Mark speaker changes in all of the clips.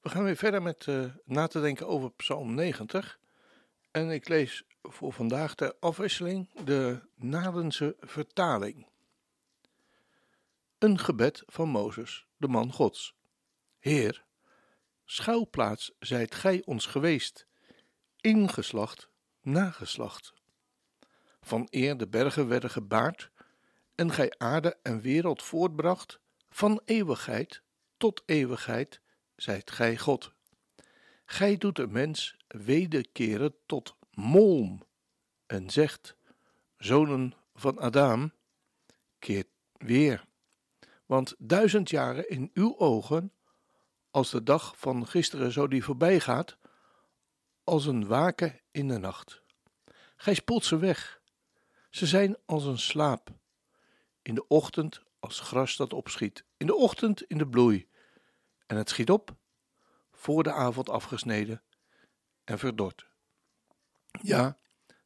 Speaker 1: We gaan weer verder met uh, na te denken over Psalm 90. En ik lees voor vandaag de afwisseling de Nadense vertaling. Een gebed van Mozes, de man Gods. Heer, schuilplaats zijt gij ons geweest, ingeslacht, nageslacht. Van eer de bergen werden gebaard, en gij aarde en wereld voortbracht, van eeuwigheid tot eeuwigheid zijt gij God. Gij doet de mens wederkeren tot molm en zegt, zonen van Adam, keert weer. Want duizend jaren in uw ogen, als de dag van gisteren zo die voorbij gaat, als een waken in de nacht. Gij spoelt ze weg. Ze zijn als een slaap. In de ochtend als gras dat opschiet, in de ochtend in de bloei. En het schiet op, voor de avond afgesneden en verdord. Ja,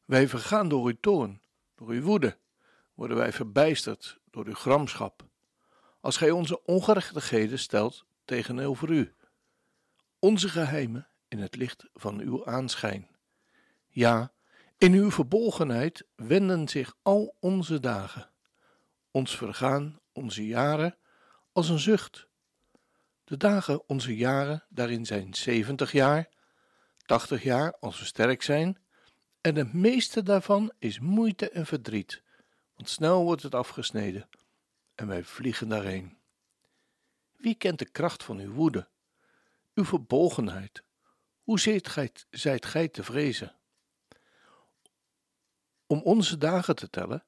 Speaker 1: wij vergaan door uw toorn, door uw woede, worden wij verbijsterd door uw gramschap. Als gij onze ongerechtigheden stelt tegenover u, onze geheimen in het licht van uw aanschijn. Ja, in uw verbolgenheid wenden zich al onze dagen. Ons vergaan, onze jaren, als een zucht. De dagen, onze jaren, daarin zijn zeventig jaar, tachtig jaar als we sterk zijn, en het meeste daarvan is moeite en verdriet, want snel wordt het afgesneden en wij vliegen daarheen. Wie kent de kracht van uw woede, uw verbolgenheid? Hoe zijt zijt gij te vrezen? Om onze dagen te tellen,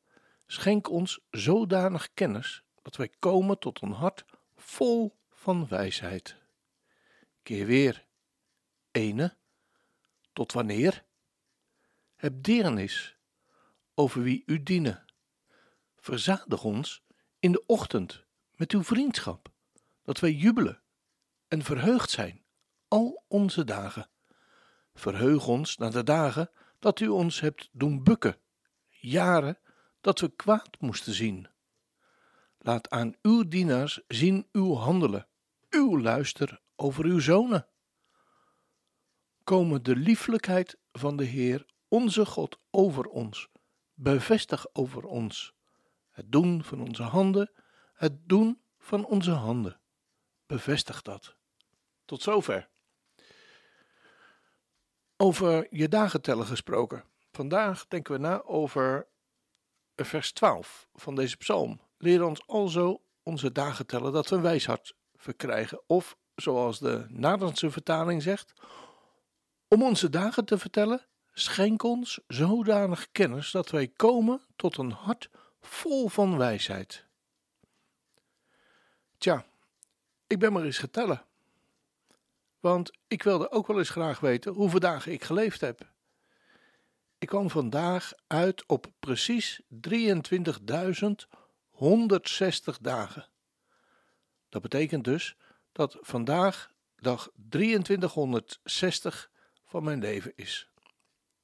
Speaker 1: schenk ons zodanig kennis dat wij komen tot een hart vol van wijsheid. Keer weer, ene, tot wanneer? Heb deernis over wie u dienen. Verzadig ons in de ochtend met uw vriendschap, dat wij jubelen en verheugd zijn al onze dagen. Verheug ons naar de dagen dat u ons hebt doen bukken, jaren dat we kwaad moesten zien. Laat aan uw dienaars zien uw handelen, uw luister over uw zonen. Komen de lieflijkheid van de Heer, onze God, over ons, bevestig over ons. Het doen van onze handen, het doen van onze handen. Bevestig dat. Tot zover. Over je dagen tellen gesproken. Vandaag denken we na over vers 12 van deze psalm. Leer ons alzo onze dagen tellen dat we een wijshart verkrijgen. Of, zoals de Nederlandse vertaling zegt, om onze dagen te vertellen, schenk ons zodanig kennis dat wij komen tot een hart vol van wijsheid. Tja, ik ben maar eens getellen. Want ik wilde ook wel eens graag weten hoeveel dagen ik geleefd heb. Ik kwam vandaag uit op precies 23.160 dagen. Dat betekent dus dat vandaag dag 2360 van mijn leven is.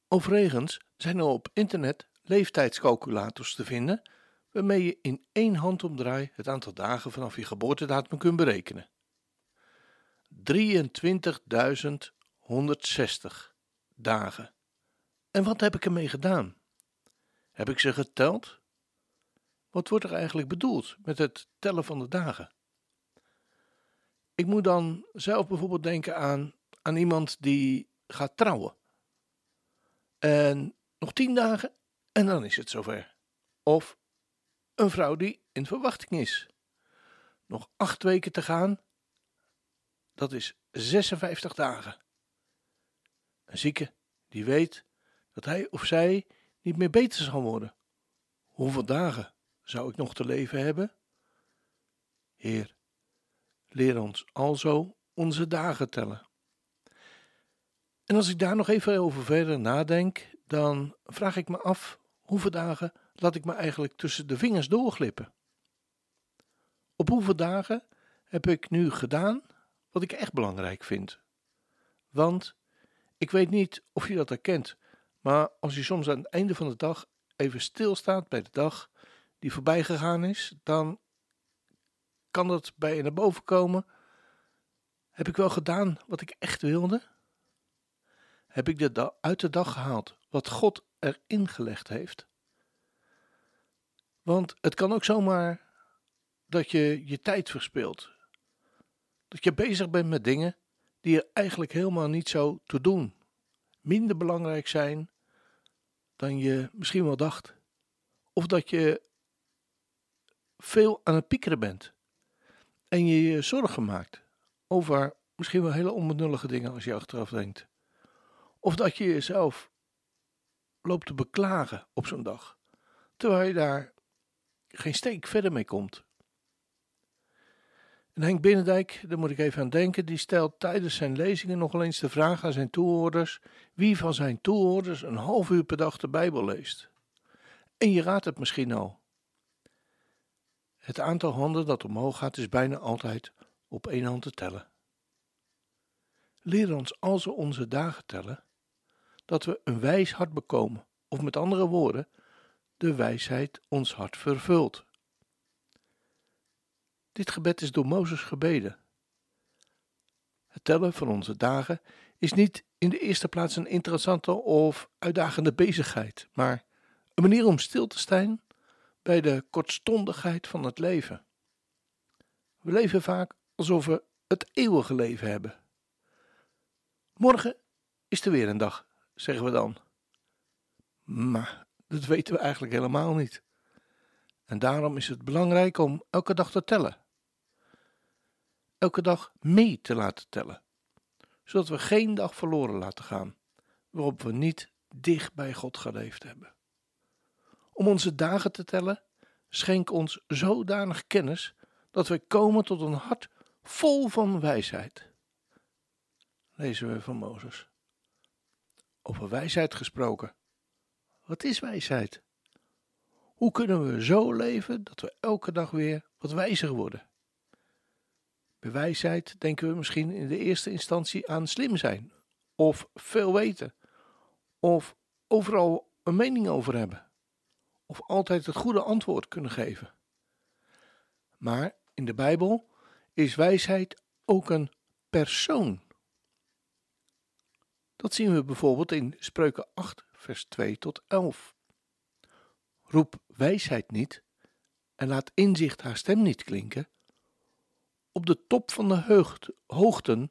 Speaker 1: Overigens zijn er op internet leeftijdscalculators te vinden waarmee je in één handomdraai het aantal dagen vanaf je geboortedatum kunt berekenen. 23.160 dagen. En wat heb ik ermee gedaan? Heb ik ze geteld? Wat wordt er eigenlijk bedoeld met het tellen van de dagen? Ik moet dan zelf bijvoorbeeld denken aan, aan iemand die gaat trouwen. En nog tien dagen en dan is het zover. Of een vrouw die in verwachting is. Nog acht weken te gaan, dat is 56 dagen. Een zieke die weet dat hij of zij niet meer beter zal worden. Hoeveel dagen zou ik nog te leven hebben? Heer, leer ons alzo onze dagen tellen. En als ik daar nog even over verder nadenk, dan vraag ik me af hoeveel dagen laat ik me eigenlijk tussen de vingers doorglippen. Op hoeveel dagen heb ik nu gedaan wat ik echt belangrijk vind? Want ik weet niet of je dat herkent, maar als je soms aan het einde van de dag even stilstaat bij de dag die voorbij gegaan is, dan kan dat bij je naar boven komen. Heb ik wel gedaan wat ik echt wilde? Heb ik de uit de dag gehaald wat God erin gelegd heeft? Want het kan ook zomaar dat je je tijd verspilt. Dat je bezig bent met dingen die er eigenlijk helemaal niet zo te doen. Minder belangrijk zijn dan je misschien wel dacht. Of dat je veel aan het piekeren bent. En je je zorgen maakt over misschien wel hele onbenullige dingen als je achteraf denkt. Of dat je jezelf loopt te beklagen op zo'n dag. Terwijl je daar geen steek verder mee komt. En Henk Binnendijk, daar moet ik even aan denken, die stelt tijdens zijn lezingen nog eens de vraag aan zijn toehoorders wie van zijn toehoorders een half uur per dag de Bijbel leest. En je raadt het misschien al. Het aantal handen dat omhoog gaat is bijna altijd op één hand te tellen. Leer ons als we onze dagen tellen, dat we een wijs hart bekomen, of met andere woorden, de wijsheid ons hart vervult. Dit gebed is door Mozes gebeden. Het tellen van onze dagen is niet in de eerste plaats een interessante of uitdagende bezigheid, maar een manier om stil te staan bij de kortstondigheid van het leven. We leven vaak alsof we het eeuwige leven hebben. Morgen is er weer een dag, zeggen we dan. Maar dat weten we eigenlijk helemaal niet. En daarom is het belangrijk om elke dag te tellen elke dag mee te laten tellen, zodat we geen dag verloren laten gaan waarop we niet dicht bij God geleefd hebben. Om onze dagen te tellen, schenk ons zodanig kennis dat wij komen tot een hart vol van wijsheid. Lezen we van Mozes. Over wijsheid gesproken. Wat is wijsheid? Hoe kunnen we zo leven dat we elke dag weer wat wijzer worden? Bij wijsheid denken we misschien in de eerste instantie aan slim zijn, of veel weten, of overal een mening over hebben, of altijd het goede antwoord kunnen geven. Maar in de Bijbel is wijsheid ook een persoon. Dat zien we bijvoorbeeld in Spreuken 8, vers 2 tot 11. Roep wijsheid niet en laat inzicht haar stem niet klinken op de top van de heugd, hoogten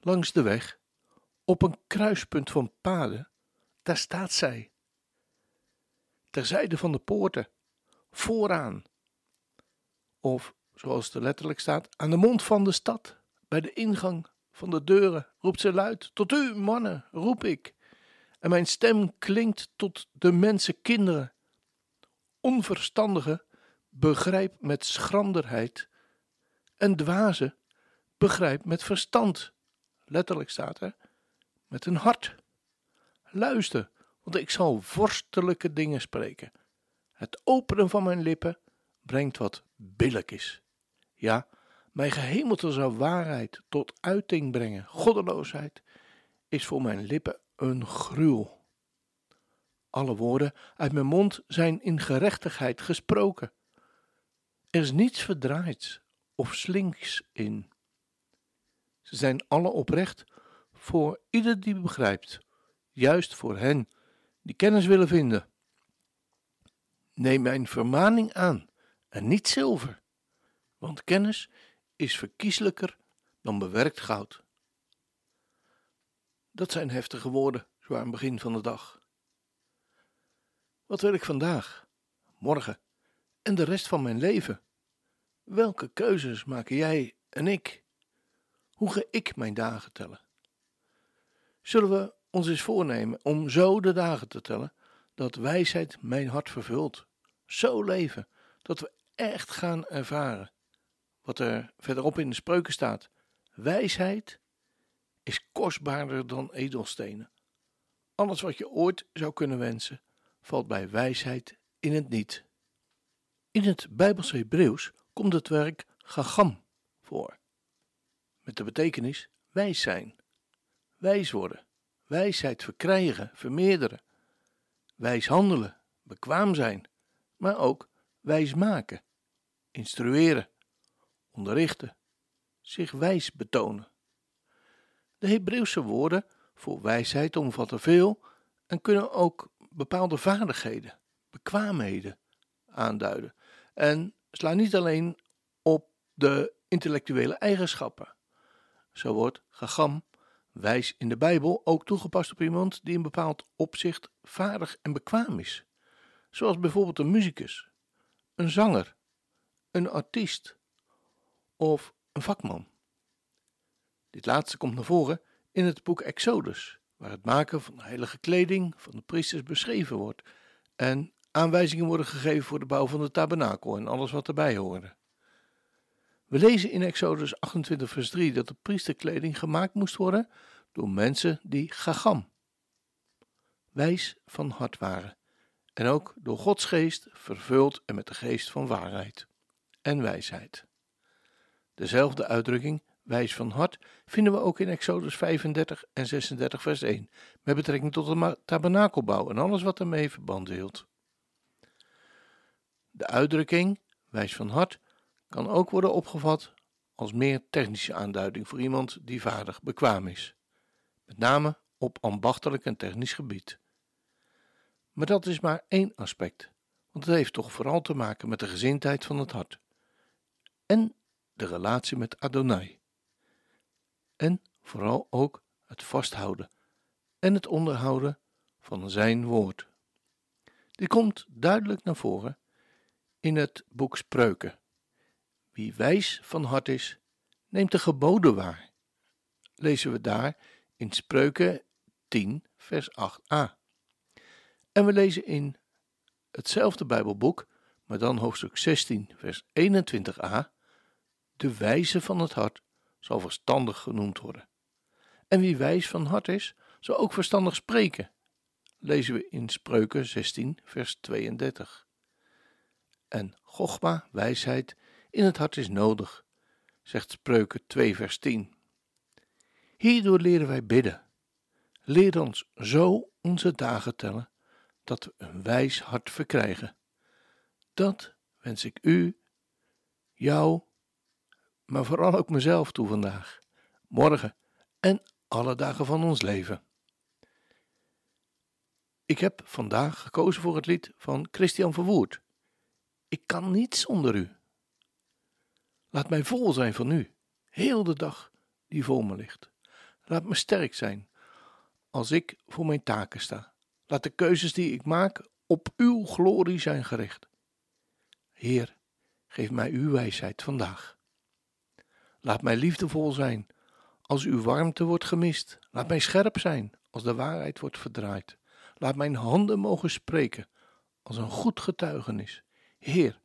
Speaker 1: langs de weg, op een kruispunt van paden, daar staat zij. Terzijde van de poorten, vooraan. Of, zoals het er letterlijk staat, aan de mond van de stad, bij de ingang van de deuren, roept ze luid: Tot u, mannen, roep ik. En mijn stem klinkt tot de mensenkinderen. Onverstandige begrijp met schranderheid een dwaze begrijpt met verstand. Letterlijk staat er, met een hart. Luister, want ik zal vorstelijke dingen spreken. Het openen van mijn lippen brengt wat billijk is. Ja, mijn gehemelte zal waarheid tot uiting brengen. Goddeloosheid is voor mijn lippen een gruwel. Alle woorden uit mijn mond zijn in gerechtigheid gesproken. Er is niets verdraaids of slinks in. Ze zijn alle oprecht voor ieder die begrijpt, juist voor hen die kennis willen vinden. Neem mijn vermaning aan en niet zilver, want kennis is verkieslijker dan bewerkt goud. Dat zijn heftige woorden, zo aan het begin van de dag. Wat wil ik vandaag, morgen en de rest van mijn leven? Welke keuzes maken jij en ik? Hoe ga ik mijn dagen tellen? Zullen we ons eens voornemen om zo de dagen te tellen dat wijsheid mijn hart vervult? Zo leven dat we echt gaan ervaren wat er verderop in de spreuken staat. Wijsheid is kostbaarder dan edelstenen. Alles wat je ooit zou kunnen wensen, valt bij wijsheid in het niet. In het Bijbelse Hebreeuws komt het werk gagam voor, met de betekenis wijs zijn, wijs worden, wijsheid verkrijgen, vermeerderen, wijs handelen, bekwaam zijn, maar ook wijs maken, instrueren, onderrichten, zich wijs betonen. De Hebreeuwse woorden voor wijsheid omvatten veel en kunnen ook bepaalde vaardigheden, bekwaamheden aanduiden en slaan niet alleen op de intellectuele eigenschappen. Zo wordt gagam, wijs in de Bijbel, ook toegepast op iemand die in bepaald opzicht vaardig en bekwaam is, zoals bijvoorbeeld een muzikus, een zanger, een artiest of een vakman. Dit laatste komt naar voren in het boek Exodus, waar het maken van heilige kleding van de priesters beschreven wordt en aanwijzingen worden gegeven voor de bouw van de tabernakel en alles wat erbij hoorde. We lezen in Exodus 28 vers 3 dat de priesterkleding gemaakt moest worden door mensen die gagam, wijs van hart waren, en ook door Gods geest vervuld en met de geest van waarheid en wijsheid. Dezelfde uitdrukking, wijs van hart, vinden we ook in Exodus 35 en 36 vers 1, met betrekking tot de tabernakelbouw en alles wat ermee verband hield. De uitdrukking, wijs van hart, kan ook worden opgevat als meer technische aanduiding voor iemand die vaardig bekwaam is, met name op ambachtelijk en technisch gebied. Maar dat is maar één aspect, want het heeft toch vooral te maken met de gezindheid van het hart en de relatie met Adonai. En vooral ook het vasthouden en het onderhouden van zijn woord. Dit komt duidelijk naar voren in het boek Spreuken. Wie wijs van hart is, neemt de geboden waar. Lezen we daar in Spreuken 10, vers 8a. En we lezen in hetzelfde Bijbelboek, maar dan hoofdstuk 16, vers 21a. De wijze van het hart zal verstandig genoemd worden. En wie wijs van hart is, zal ook verstandig spreken. Lezen we in Spreuken 16, vers 32. En Gochma, wijsheid, in het hart is nodig, zegt Spreuken 2, vers 10. Hierdoor leren wij bidden. Leer ons zo onze dagen tellen, dat we een wijs hart verkrijgen. Dat wens ik u, jou, maar vooral ook mezelf toe vandaag, morgen en alle dagen van ons leven. Ik heb vandaag gekozen voor het lied van Christian Verwoerd. Ik kan niet zonder u. Laat mij vol zijn van u, heel de dag die voor me ligt. Laat me sterk zijn als ik voor mijn taken sta. Laat de keuzes die ik maak op uw glorie zijn gericht. Heer, geef mij uw wijsheid vandaag. Laat mij liefdevol zijn als uw warmte wordt gemist. Laat mij scherp zijn als de waarheid wordt verdraaid. Laat mijn handen mogen spreken als een goed getuigenis. Heer,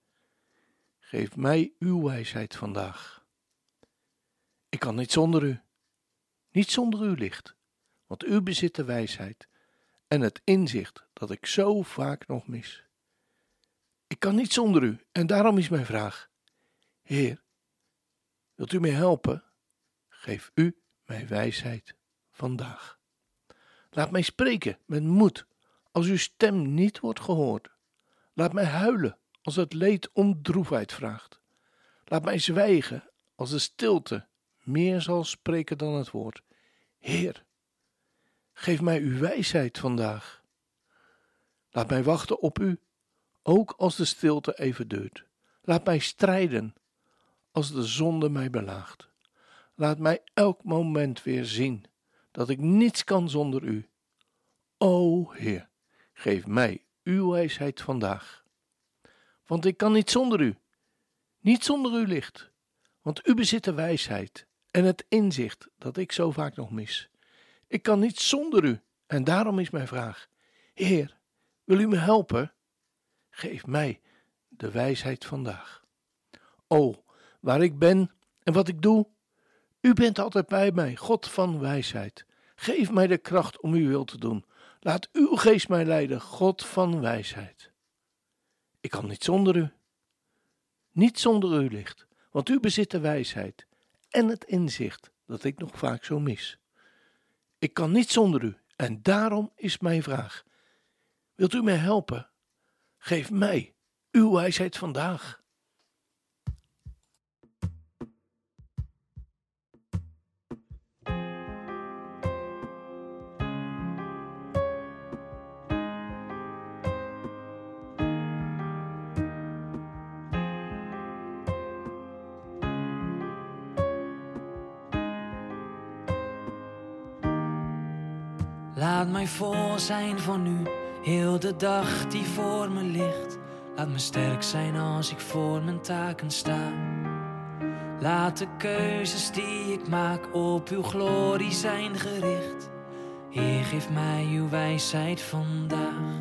Speaker 1: geef mij uw wijsheid vandaag. Ik kan niet zonder u, niet zonder uw licht, want u bezit de wijsheid en het inzicht dat ik zo vaak nog mis. Ik kan niet zonder u en daarom is mijn vraag: Heer, wilt u mij helpen? Geef u mij wijsheid vandaag. Laat mij spreken met moed als uw stem niet wordt gehoord. Laat mij huilen als het leed om droefheid vraagt. Laat mij zwijgen als de stilte meer zal spreken dan het woord. Heer, geef mij uw wijsheid vandaag. Laat mij wachten op u, ook als de stilte even duurt. Laat mij strijden als de zonde mij belaagt. Laat mij elk moment weer zien dat ik niets kan zonder u. O Heer, geef mij uw wijsheid vandaag want ik kan niet zonder u. Niet zonder uw licht, want u bezit de wijsheid en het inzicht dat ik zo vaak nog mis. Ik kan niet zonder u en daarom is mijn vraag: Heer, wil u me helpen? Geef mij de wijsheid vandaag. O, waar ik ben en wat ik doe, U bent altijd bij mij, God van wijsheid. Geef mij de kracht om uw wil te doen. Laat uw geest mij leiden, God van wijsheid. Ik kan niet zonder u. Niet zonder uw licht, want u bezit de wijsheid en het inzicht dat ik nog vaak zo mis. Ik kan niet zonder u en daarom is mijn vraag: wilt u mij helpen? Geef mij uw wijsheid vandaag.
Speaker 2: Laat mij vol zijn van u, heel de dag die voor me ligt. Laat me sterk zijn als ik voor mijn taken sta. Laat de keuzes die ik maak op uw glorie zijn gericht. Heer, geef mij uw wijsheid vandaag.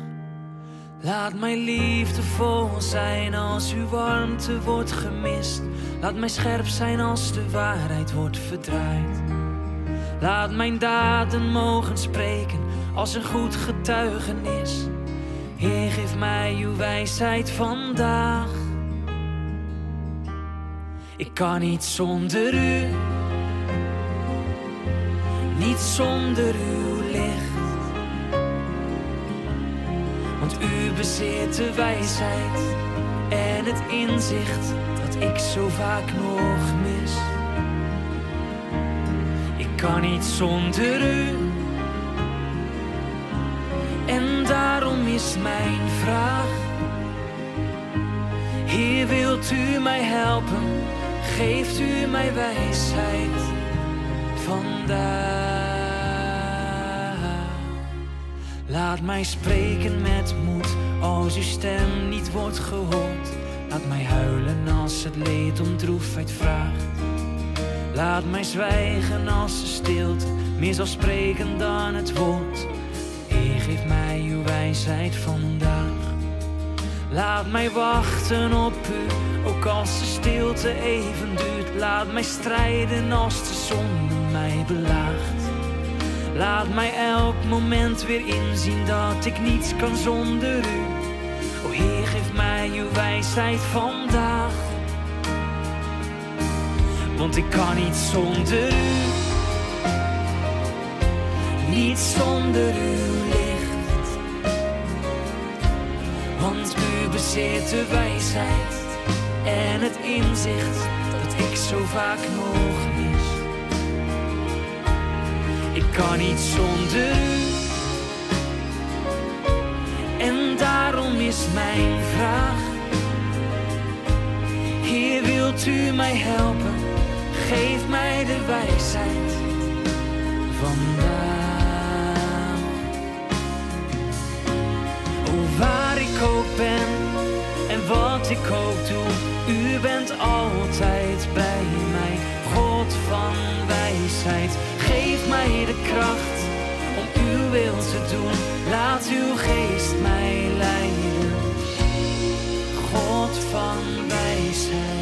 Speaker 2: Laat mij liefdevol zijn als uw warmte wordt gemist. Laat mij scherp zijn als de waarheid wordt verdraaid. Laat mijn daden mogen spreken als een goed getuigenis. Heer, geef mij uw wijsheid vandaag. Ik kan niet zonder u, niet zonder uw licht. Want u bezit de wijsheid en het inzicht dat ik zo vaak nog mis. Kan niet zonder u. En daarom is mijn vraag: Heer, wilt u mij helpen? Geeft u mij wijsheid vandaag? Laat mij spreken met moed als uw stem niet wordt gehoord. Laat mij huilen als het leed om droefheid vraagt. Laat mij zwijgen als de stilte meer zal spreken dan het woord. Heer, geef mij uw wijsheid vandaag. Laat mij wachten op u, ook als de stilte even duurt. Laat mij strijden als de zonde mij belaagt. Laat mij elk moment weer inzien dat ik niets kan zonder u. O Heer, geef mij uw wijsheid vandaag. Want ik kan niet zonder u. Niet zonder uw licht. Want u bezit de wijsheid en het inzicht dat ik zo vaak nog mis. Ik kan niet zonder u. En daarom is mijn vraag. Heer, wilt u mij helpen? Geef mij de wijsheid vandaag. O, waar ik ook ben en wat ik ook doe, u bent altijd bij mij. God van wijsheid, geef mij de kracht om uw wil te doen. Laat uw geest mij leiden. God van wijsheid.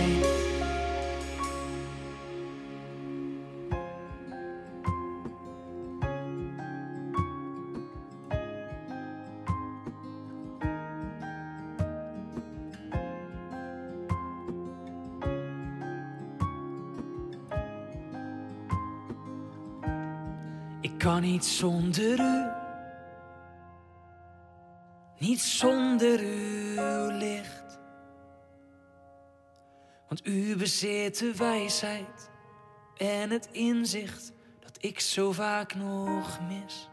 Speaker 2: Kan niet zonder u. Niet zonder uw licht. Want u bezit de wijsheid en het inzicht dat ik zo vaak nog mis.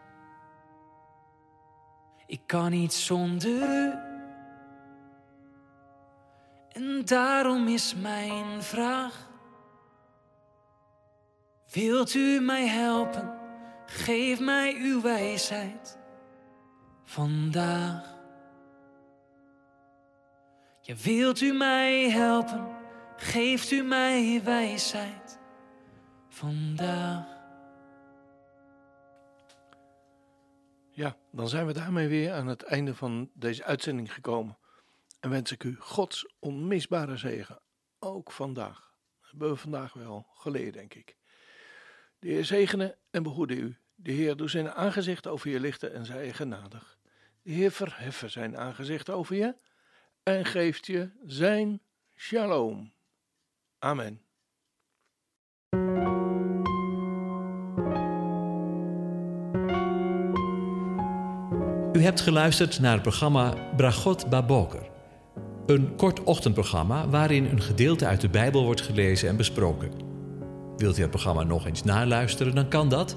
Speaker 2: Ik kan niet zonder u. En daarom is mijn vraag: Wilt u mij helpen? Geef mij uw wijsheid vandaag. Ja, wilt u mij helpen? Geeft u mij wijsheid vandaag.
Speaker 1: Ja, dan zijn we daarmee weer aan het einde van deze uitzending gekomen. En wens ik u Gods onmisbare zegen, ook vandaag. Hebben we vandaag wel geleerd, denk ik. De Heer zegene en behoede u. De Heer doet zijn aangezicht over je lichten en zij je genadig. De Heer verheffen zijn aangezicht over je en geeft je zijn shalom. Amen.
Speaker 2: U hebt geluisterd naar het programma Bragot Baboker. Een kort ochtendprogramma waarin een gedeelte uit de Bijbel wordt gelezen en besproken. Wilt u het programma nog eens naluisteren, dan kan dat.